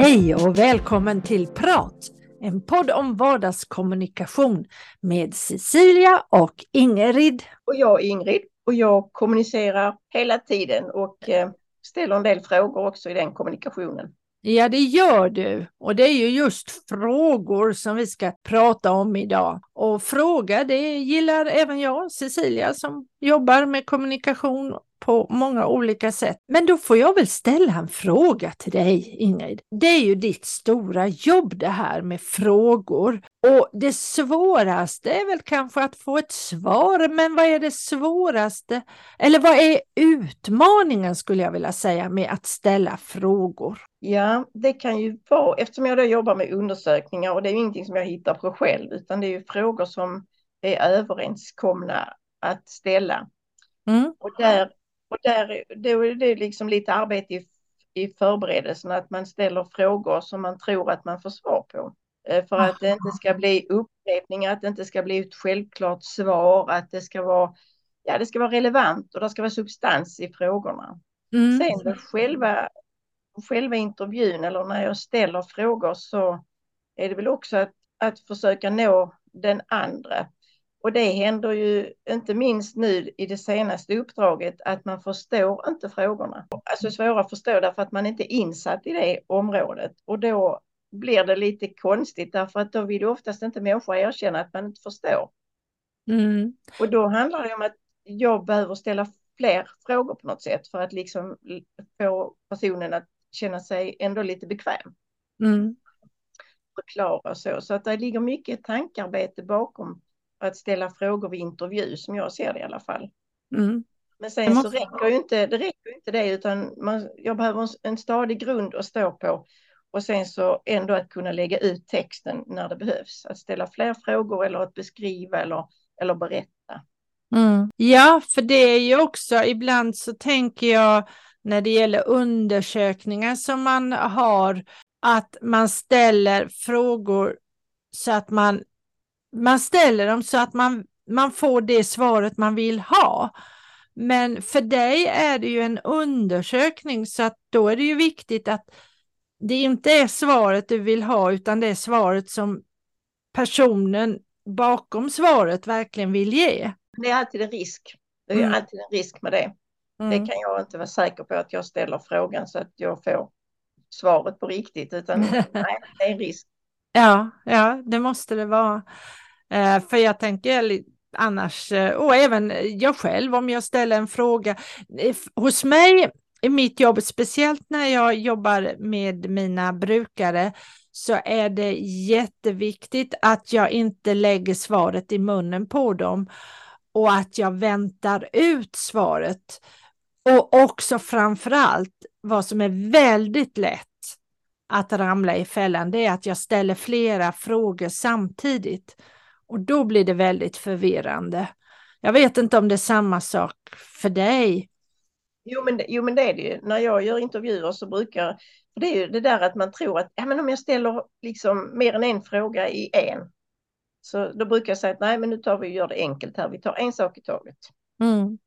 Hej och välkommen till Prat, en podd om vardagskommunikation med Cecilia och Ingrid. Och jag är Ingrid och jag kommunicerar hela tiden och eh, ställer en del frågor också i den kommunikationen. Ja, det gör du. Och det är ju just frågor som vi ska prata om idag. Och fråga, det gillar även jag, Cecilia, som jobbar med kommunikation på många olika sätt. Men då får jag väl ställa en fråga till dig, Ingrid. Det är ju ditt stora jobb det här med frågor. Och det svåraste är väl kanske att få ett svar, men vad är det svåraste? Eller vad är utmaningen skulle jag vilja säga med att ställa frågor? Ja, det kan ju vara, eftersom jag då jobbar med undersökningar och det är ingenting som jag hittar på själv, utan det är ju frågor som är överenskomna att ställa. Mm. Och där och där, då är det liksom lite arbete i, i förberedelsen, att man ställer frågor som man tror att man får svar på. Eh, för att det inte ska bli upprepningar, att det inte ska bli ett självklart svar, att det ska vara, ja, det ska vara relevant och det ska vara substans i frågorna. Mm. Sen själva, själva intervjun eller när jag ställer frågor så är det väl också att, att försöka nå den andra. Och det händer ju inte minst nu i det senaste uppdraget att man förstår inte frågorna. Alltså svåra att förstå därför att man inte är insatt i det området. Och då blir det lite konstigt därför att då vill oftast inte människor erkänna att man inte förstår. Mm. Och då handlar det om att jag behöver ställa fler frågor på något sätt för att liksom få personen att känna sig ändå lite bekväm. Mm. Förklara så. Så att det ligger mycket tankarbete bakom att ställa frågor vid intervju som jag ser det i alla fall. Mm. Men sen måste... så räcker ju inte det, räcker inte det utan man, jag behöver en, stadig grund att stå på och sen så ändå att kunna lägga ut texten när det behövs. Att ställa fler frågor eller att beskriva eller, eller berätta. Mm. Ja, för det är ju också ibland så tänker jag när det gäller undersökningar som man har att man ställer frågor så att man man ställer dem så att man, man får det svaret man vill ha. Men för dig är det ju en undersökning så att då är det ju viktigt att det inte är svaret du vill ha utan det är svaret som personen bakom svaret verkligen vill ge. Det är alltid en risk. Det är mm. alltid en risk med det. Mm. Det kan jag inte vara säker på att jag ställer frågan så att jag får svaret på riktigt utan nej, det är en risk. Ja, ja, det måste det vara. Eh, för jag tänker annars, eh, och även jag själv om jag ställer en fråga. Hos mig i mitt jobb, speciellt när jag jobbar med mina brukare, så är det jätteviktigt att jag inte lägger svaret i munnen på dem och att jag väntar ut svaret. Och också framförallt vad som är väldigt lätt att ramla i fällan, det är att jag ställer flera frågor samtidigt. Och då blir det väldigt förvirrande. Jag vet inte om det är samma sak för dig. Jo men, jo, men det är det ju. När jag gör intervjuer så brukar det är ju det där att man tror att ja, men om jag ställer liksom mer än en fråga i en. Så då brukar jag säga att nej, men nu tar vi och gör det enkelt här. Vi tar en sak i taget. Mm.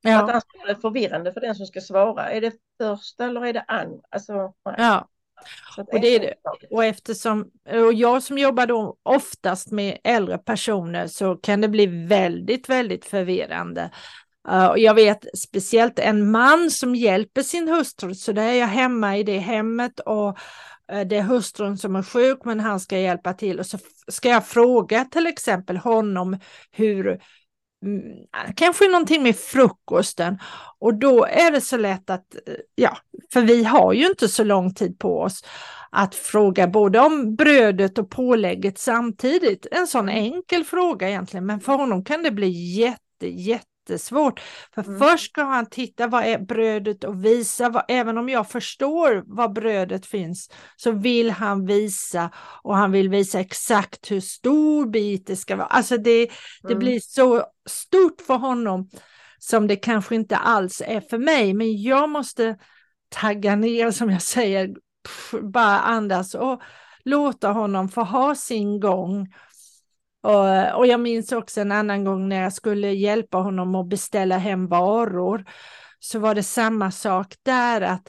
Ja. Att annars blir det förvirrande för den som ska svara. Är det första eller är det andra? Alltså, ja. Och, det är det. och eftersom och jag som jobbar då oftast med äldre personer så kan det bli väldigt, väldigt förvirrande. Uh, jag vet speciellt en man som hjälper sin hustru, så där är jag hemma i det hemmet och uh, det är hustrun som är sjuk men han ska hjälpa till och så ska jag fråga till exempel honom hur Mm, kanske någonting med frukosten och då är det så lätt att, eh, ja, för vi har ju inte så lång tid på oss att fråga både om brödet och pålägget samtidigt. En sån enkel fråga egentligen, men för honom kan det bli jätte, jätte jättesvårt. För mm. först ska han titta vad är brödet och visa, vad, även om jag förstår var brödet finns, så vill han visa och han vill visa exakt hur stor bit det ska vara. Alltså det, det mm. blir så stort för honom som det kanske inte alls är för mig, men jag måste tagga ner som jag säger, pff, bara andas och låta honom få ha sin gång och, och jag minns också en annan gång när jag skulle hjälpa honom att beställa hem varor så var det samma sak där att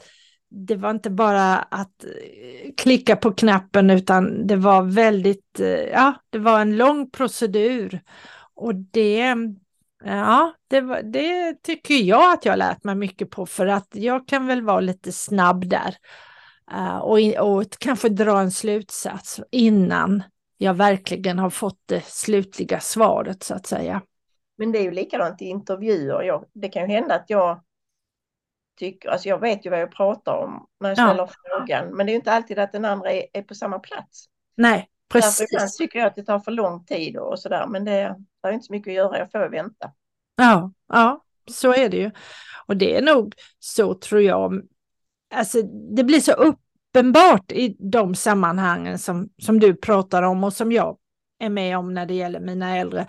det var inte bara att eh, klicka på knappen utan det var väldigt, eh, ja, det var en lång procedur. Och det, eh, ja, det, var, det tycker jag att jag lärt mig mycket på för att jag kan väl vara lite snabb där. Och, och kanske dra en slutsats innan jag verkligen har fått det slutliga svaret så att säga. Men det är ju likadant i intervjuer. Jag, det kan ju hända att jag tycker, alltså jag vet ju vad jag pratar om när jag ställer ja. frågan, men det är inte alltid att den andra är, är på samma plats. Nej, precis. Därför ibland tycker jag att det tar för lång tid och sådär, men det, det är inte så mycket att göra, jag får vänta. Ja, ja, så är det ju. Och det är nog så tror jag, alltså det blir så uppenbart i de sammanhangen som, som du pratar om och som jag är med om när det gäller mina äldre.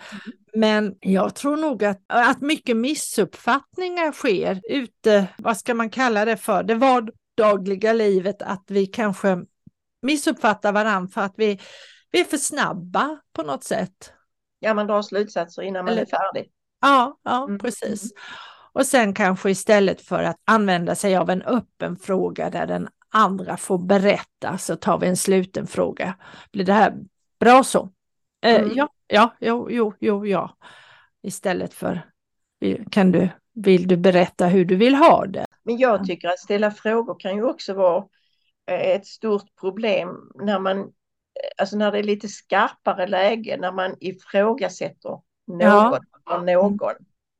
Men jag tror nog att, att mycket missuppfattningar sker ute, vad ska man kalla det för, det vardagliga livet, att vi kanske missuppfattar varandra för att vi, vi är för snabba på något sätt. Ja, man drar slutsatser innan man Eller, är färdig. Ja, ja mm. precis. Och sen kanske istället för att använda sig av en öppen fråga där den andra får berätta så tar vi en sluten fråga. Blir det här bra så? Eh, mm. ja, ja, jo, jo, jo, ja. Istället för kan du, vill du berätta hur du vill ha det? Men jag tycker att ställa frågor kan ju också vara eh, ett stort problem när man, eh, alltså när det är lite skarpare läge, när man ifrågasätter något ja. någon.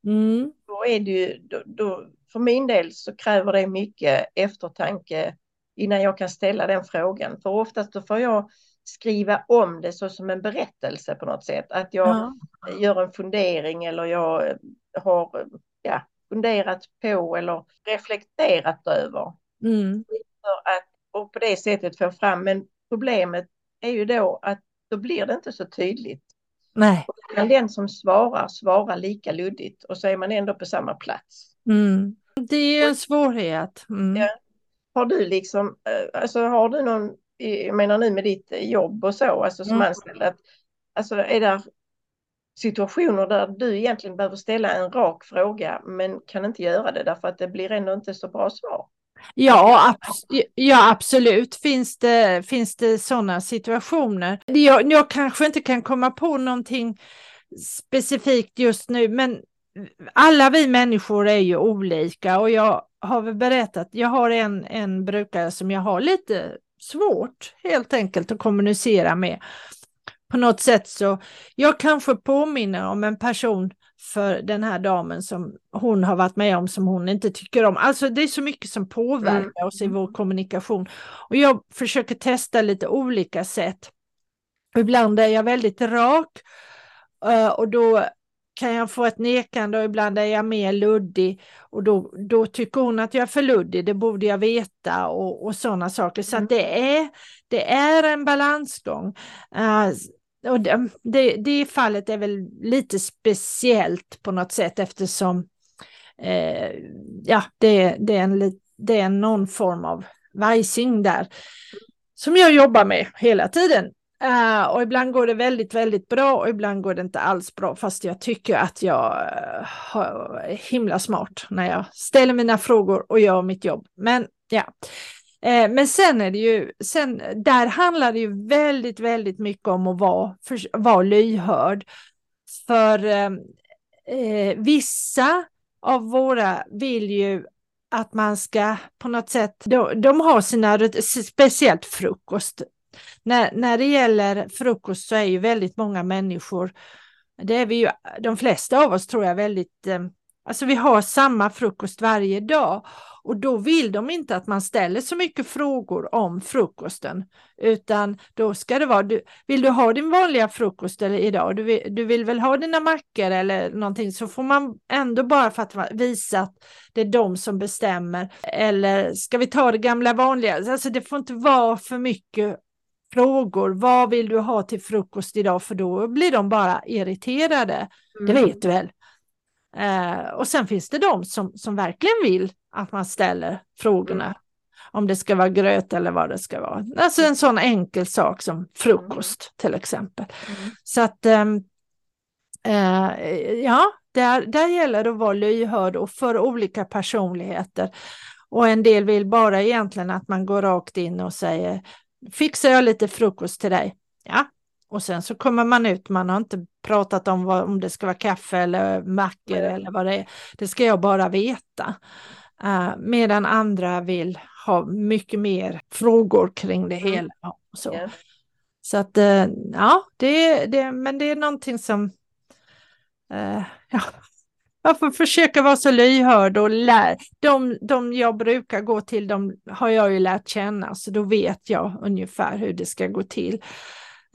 Mm. Då är det ju, då, då, för min del så kräver det mycket eftertanke innan jag kan ställa den frågan. För oftast då får jag skriva om det så som en berättelse på något sätt. Att jag ja. gör en fundering eller jag har ja, funderat på eller reflekterat över. Mm. För att, och på det sättet få fram, men problemet är ju då att då blir det inte så tydligt. Nej. Men den som svarar svarar lika luddigt och så är man ändå på samma plats. Mm. Det är en svårighet. Mm. Ja. Har du liksom, eh, alltså har du någon jag menar nu med ditt jobb och så, alltså som mm. anställd, att, alltså är det situationer där du egentligen behöver ställa en rak fråga men kan inte göra det därför att det blir ändå inte så bra svar? Ja, ab ja absolut finns det, finns det sådana situationer. Jag, jag kanske inte kan komma på någonting specifikt just nu, men alla vi människor är ju olika och jag har väl berättat, jag har en, en brukare som jag har lite svårt helt enkelt att kommunicera med. På något sätt så, jag kanske påminner om en person för den här damen som hon har varit med om som hon inte tycker om. Alltså det är så mycket som påverkar mm. oss i vår kommunikation. Och jag försöker testa lite olika sätt. Ibland är jag väldigt rak eh, och då kan jag få ett nekande och ibland är jag mer luddig och då, då tycker hon att jag är för luddig, det borde jag veta och, och sådana saker. Så mm. det, är, det är en balansgång. Uh, och det, det, det fallet är väl lite speciellt på något sätt eftersom uh, ja, det, det, är en, det är någon form av vajsing där som jag jobbar med hela tiden. Uh, och ibland går det väldigt, väldigt bra och ibland går det inte alls bra, fast jag tycker att jag eh, uh, är eh, himla smart när jag ställer mina frågor och gör mitt jobb. Men ja, uh, men sen är det ju, sen, där handlar det ju väldigt, väldigt mycket om att vara, för, vara lyhörd. För vissa av våra vill ju att man ska på något sätt, de, de har sina, speciellt frukost, när, när det gäller frukost så är ju väldigt många människor, det är vi ju, de flesta av oss tror jag väldigt, eh, alltså vi har samma frukost varje dag. Och då vill de inte att man ställer så mycket frågor om frukosten, utan då ska det vara, du, vill du ha din vanliga frukost eller idag, du vill, du vill väl ha dina mackor eller någonting, så får man ändå bara för att visa att det är de som bestämmer, eller ska vi ta det gamla vanliga, alltså det får inte vara för mycket frågor. Vad vill du ha till frukost idag? För då blir de bara irriterade. Mm. Det vet du väl? Eh, och sen finns det de som, som verkligen vill att man ställer frågorna. Mm. Om det ska vara gröt eller vad det ska vara. Alltså en sån enkel sak som frukost mm. till exempel. Mm. Så att ehm, eh, ja, där, där gäller det att vara lyhörd och för olika personligheter. Och en del vill bara egentligen att man går rakt in och säger fixar jag lite frukost till dig? Ja, och sen så kommer man ut, man har inte pratat om vad, om det ska vara kaffe eller mackor mm. eller vad det är. Det ska jag bara veta. Uh, medan andra vill ha mycket mer frågor kring det mm. hela. Så, yeah. så att uh, ja, det, det, men det är någonting som uh, ja, jag får försöka vara så lyhörd och lär. De, de jag brukar gå till, de har jag ju lärt känna, så då vet jag ungefär hur det ska gå till.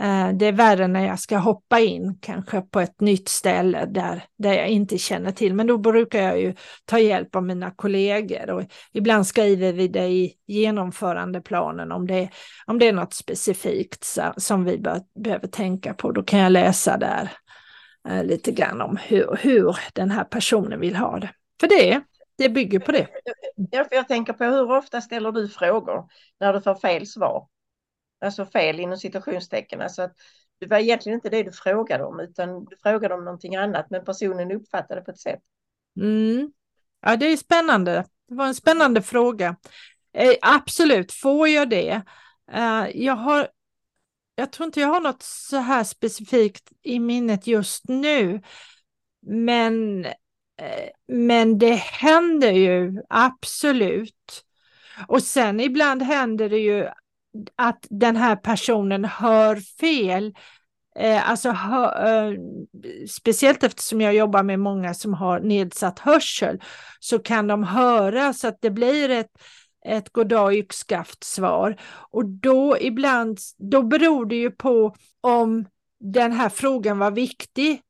Eh, det är värre när jag ska hoppa in kanske på ett nytt ställe där, där jag inte känner till. Men då brukar jag ju ta hjälp av mina kollegor och ibland skriver vi det i genomförandeplanen om det, om det är något specifikt som vi bör, behöver tänka på. Då kan jag läsa där eh, lite grann om hur, hur den här personen vill ha det. För det, det bygger på det. Ja, för jag tänker på hur ofta ställer du frågor när du får fel svar? Alltså fel inom citationstecken. Alltså att det var egentligen inte det du frågade om utan du frågade om någonting annat men personen uppfattade på ett sätt. Mm. Ja, det är spännande. Det var en spännande fråga. Eh, absolut, får jag det? Eh, jag har jag tror inte jag har något så här specifikt i minnet just nu. Men, eh, men det händer ju absolut. Och sen ibland händer det ju att den här personen hör fel. Eh, alltså, hör, eh, speciellt eftersom jag jobbar med många som har nedsatt hörsel så kan de höra så att det blir ett, ett goddag yxskaft svar. Och då ibland, då beror det ju på om den här frågan var viktig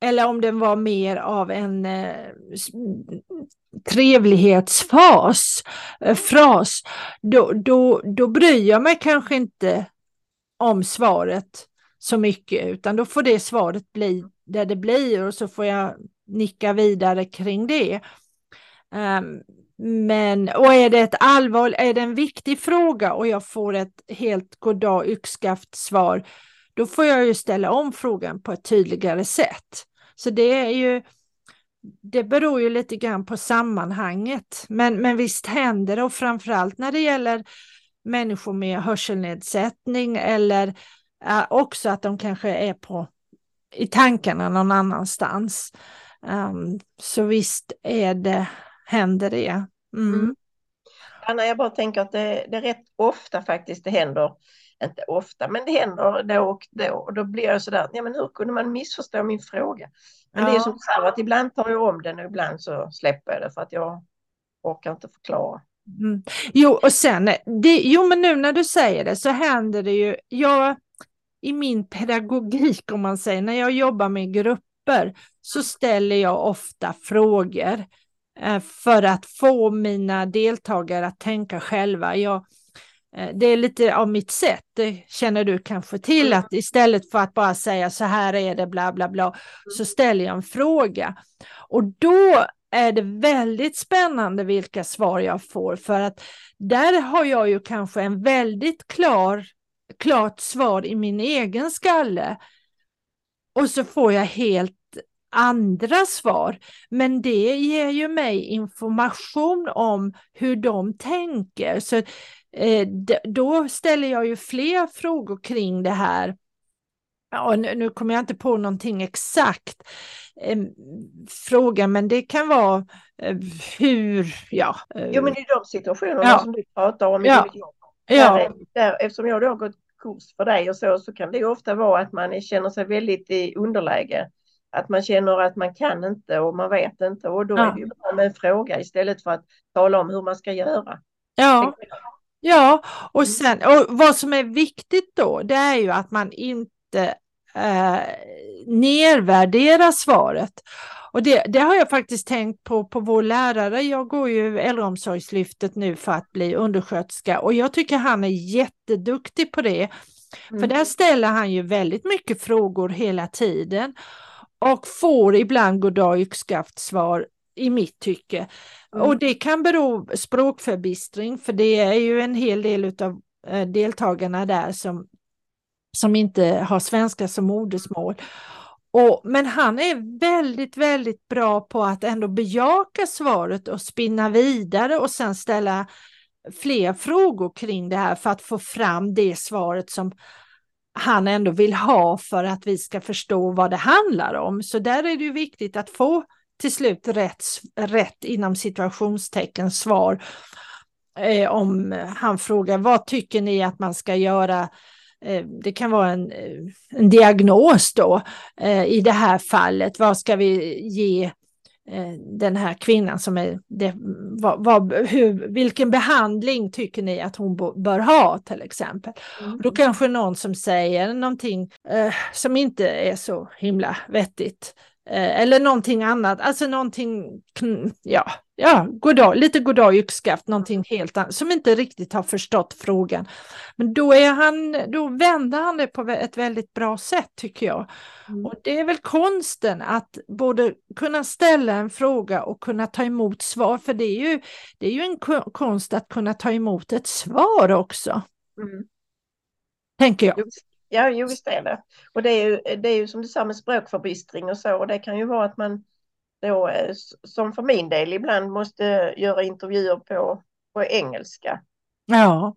eller om den var mer av en eh, trevlighetsfas, eh, fras, då, då, då bryr jag mig kanske inte om svaret så mycket, utan då får det svaret bli där det blir och så får jag nicka vidare kring det. Um, men, och är det ett allvar, är det en viktig fråga och jag får ett helt goddag yxskaft svar, då får jag ju ställa om frågan på ett tydligare sätt. Så det är ju, det beror ju lite grann på sammanhanget. Men, men visst händer det och framförallt när det gäller människor med hörselnedsättning eller äh, också att de kanske är på i tankarna någon annanstans. Um, så visst är det, händer det. Mm. Mm. Anna, jag bara tänker att det, det är rätt ofta faktiskt det händer inte ofta, men det händer då och då. Och då blir jag sådär, ja men hur kunde man missförstå min fråga? Men ja. det är som så att ibland tar jag om den och ibland så släpper jag det för att jag orkar inte förklara. Mm. Jo, och sen, det, jo men nu när du säger det så händer det ju, jag i min pedagogik om man säger, när jag jobbar med grupper så ställer jag ofta frågor för att få mina deltagare att tänka själva. Jag, Eh, det är lite av mitt sätt, det känner du kanske till, mm. att istället för att bara säga så här är det, bla bla bla, så ställer jag en fråga. Och då är det väldigt spännande vilka svar jag får, för att där har jag ju kanske en väldigt klar, klart svar i min egen skalle. Och så får jag helt andra svar. Men det ger ju mig information om hur de tänker. Så eh, då ställer jag ju fler frågor kring det här. Ja, nu, nu kommer jag inte på någonting exakt eh, fråga, men det kan vara eh, hur, ja. Eh, jo, men i de situationerna ja. som du pratar om ja. jobb, ja. där, eftersom jag då har gått kurs för dig och så, så kan det ofta vara att man känner sig väldigt i underläge att man känner att man kan inte och man vet inte och då ja. är det ju bra med en fråga istället för att tala om hur man ska göra. Ja, ja och, mm. sen, och vad som är viktigt då det är ju att man inte eh, nedvärderar svaret. Och det, det, har jag faktiskt tänkt på på vår lärare. Jag går ju äldreomsorgslyftet nu för att bli undersköterska och jag tycker han är jätteduktig på det. Mm. För där ställer han ju väldigt mycket frågor hela tiden och får ibland goddag yxskaft svar i mitt tycke. Mm. Och det kan bero språkförbistring för det är ju en hel del av eh, deltagarna där som, som inte har svenska som modersmål. Och, men han är väldigt, väldigt bra på att ändå bejaka svaret och spinna vidare och sen ställa fler frågor kring det här för att få fram det svaret som han ändå vill ha för att vi ska förstå vad det handlar om. Så där är det ju viktigt att få till slut rätt, rätt inom situationstecken svar. Eh, om han frågar vad tycker ni att man ska göra Eh, det kan vara en, eh, en diagnos då eh, i det här fallet. Vad ska vi ge den här kvinnan som är, det, vad, vad, hur, vilken behandling tycker ni att hon bör ha till exempel? Mm. Då kanske någon som säger någonting eh, som inte är så himla vettigt Eh, eller någonting annat, alltså någonting, ja, ja goddag, lite goddag yxskaft, någonting helt annat som inte riktigt har förstått frågan. Men då, är han, då vänder han det på ett väldigt bra sätt tycker jag. Mm. Och det är väl konsten att både kunna ställa en fråga och kunna ta emot svar, för det är ju, det är ju en konst att kunna ta emot ett svar också. Mm. Tänker jag. Ja, jo visst är det. Och det är ju, det är ju som du sa med språkförbistring och så. Och det kan ju vara att man då, eh, som för min del, ibland måste göra intervjuer på, på engelska. Ja.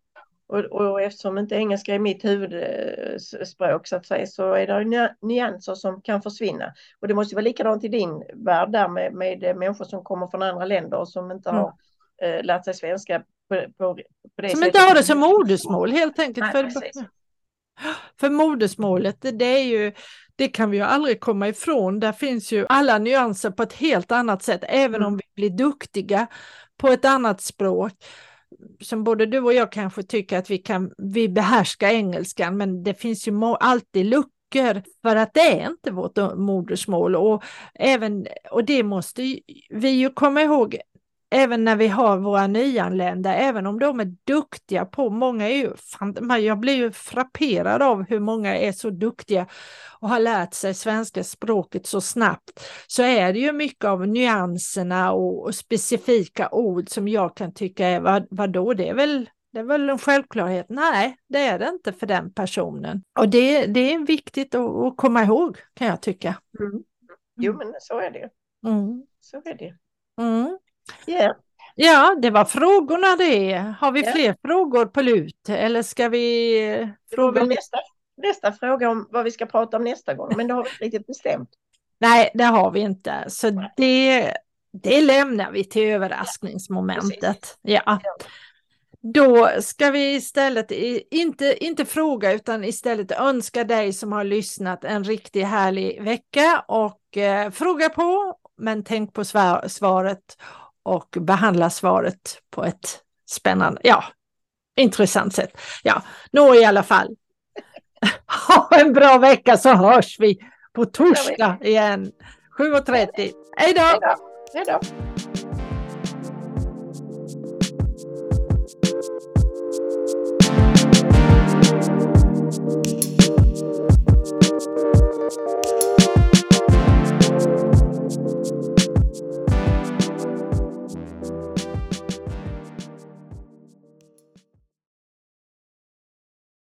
Och, och eftersom inte engelska är mitt huvudspråk så att säga så är det nyanser som kan försvinna. Och det måste vara likadant i din värld där med, med människor som kommer från andra länder och som inte mm. har eh, lärt sig svenska på, på, på det Som sättet. inte har det som modersmål helt enkelt. Nej, för, för modersmålet, det är ju, det kan vi ju aldrig komma ifrån. Där finns ju alla nyanser på ett helt annat sätt, även mm. om vi blir duktiga på ett annat språk. Som både du och jag kanske tycker att vi kan, vi behärskar engelskan, men det finns ju alltid luckor för att det är inte vårt modersmål och även och det måste vi ju komma ihåg även när vi har våra nyanlända, även om de är duktiga på, många är ju, jag blir ju frapperad av hur många är så duktiga och har lärt sig svenska språket så snabbt, så är det ju mycket av nyanserna och, och specifika ord som jag kan tycka är, vad, vadå, det är väl det är väl en självklarhet. Nej, det är det inte för den personen. Och det, det är viktigt att, att komma ihåg kan jag tycka. Mm. Jo, men så är det. Mm. Så är det. Mm. Yeah. Ja, det var frågorna det. Har vi yeah. fler frågor på lut eller ska vi fråga? Nästa, nästa fråga om vad vi ska prata om nästa gång, men det har vi inte riktigt bestämt. Nej, det har vi inte, så det, det lämnar vi till överraskningsmomentet. Ja. Då ska vi istället inte, inte fråga utan istället önska dig som har lyssnat en riktigt härlig vecka och eh, fråga på men tänk på svar, svaret och behandla svaret på ett spännande, ja, intressant sätt. Ja, nå i alla fall. Ha en bra vecka så hörs vi på torsdag igen. 7.30. Hej då! Hej då! Hej då!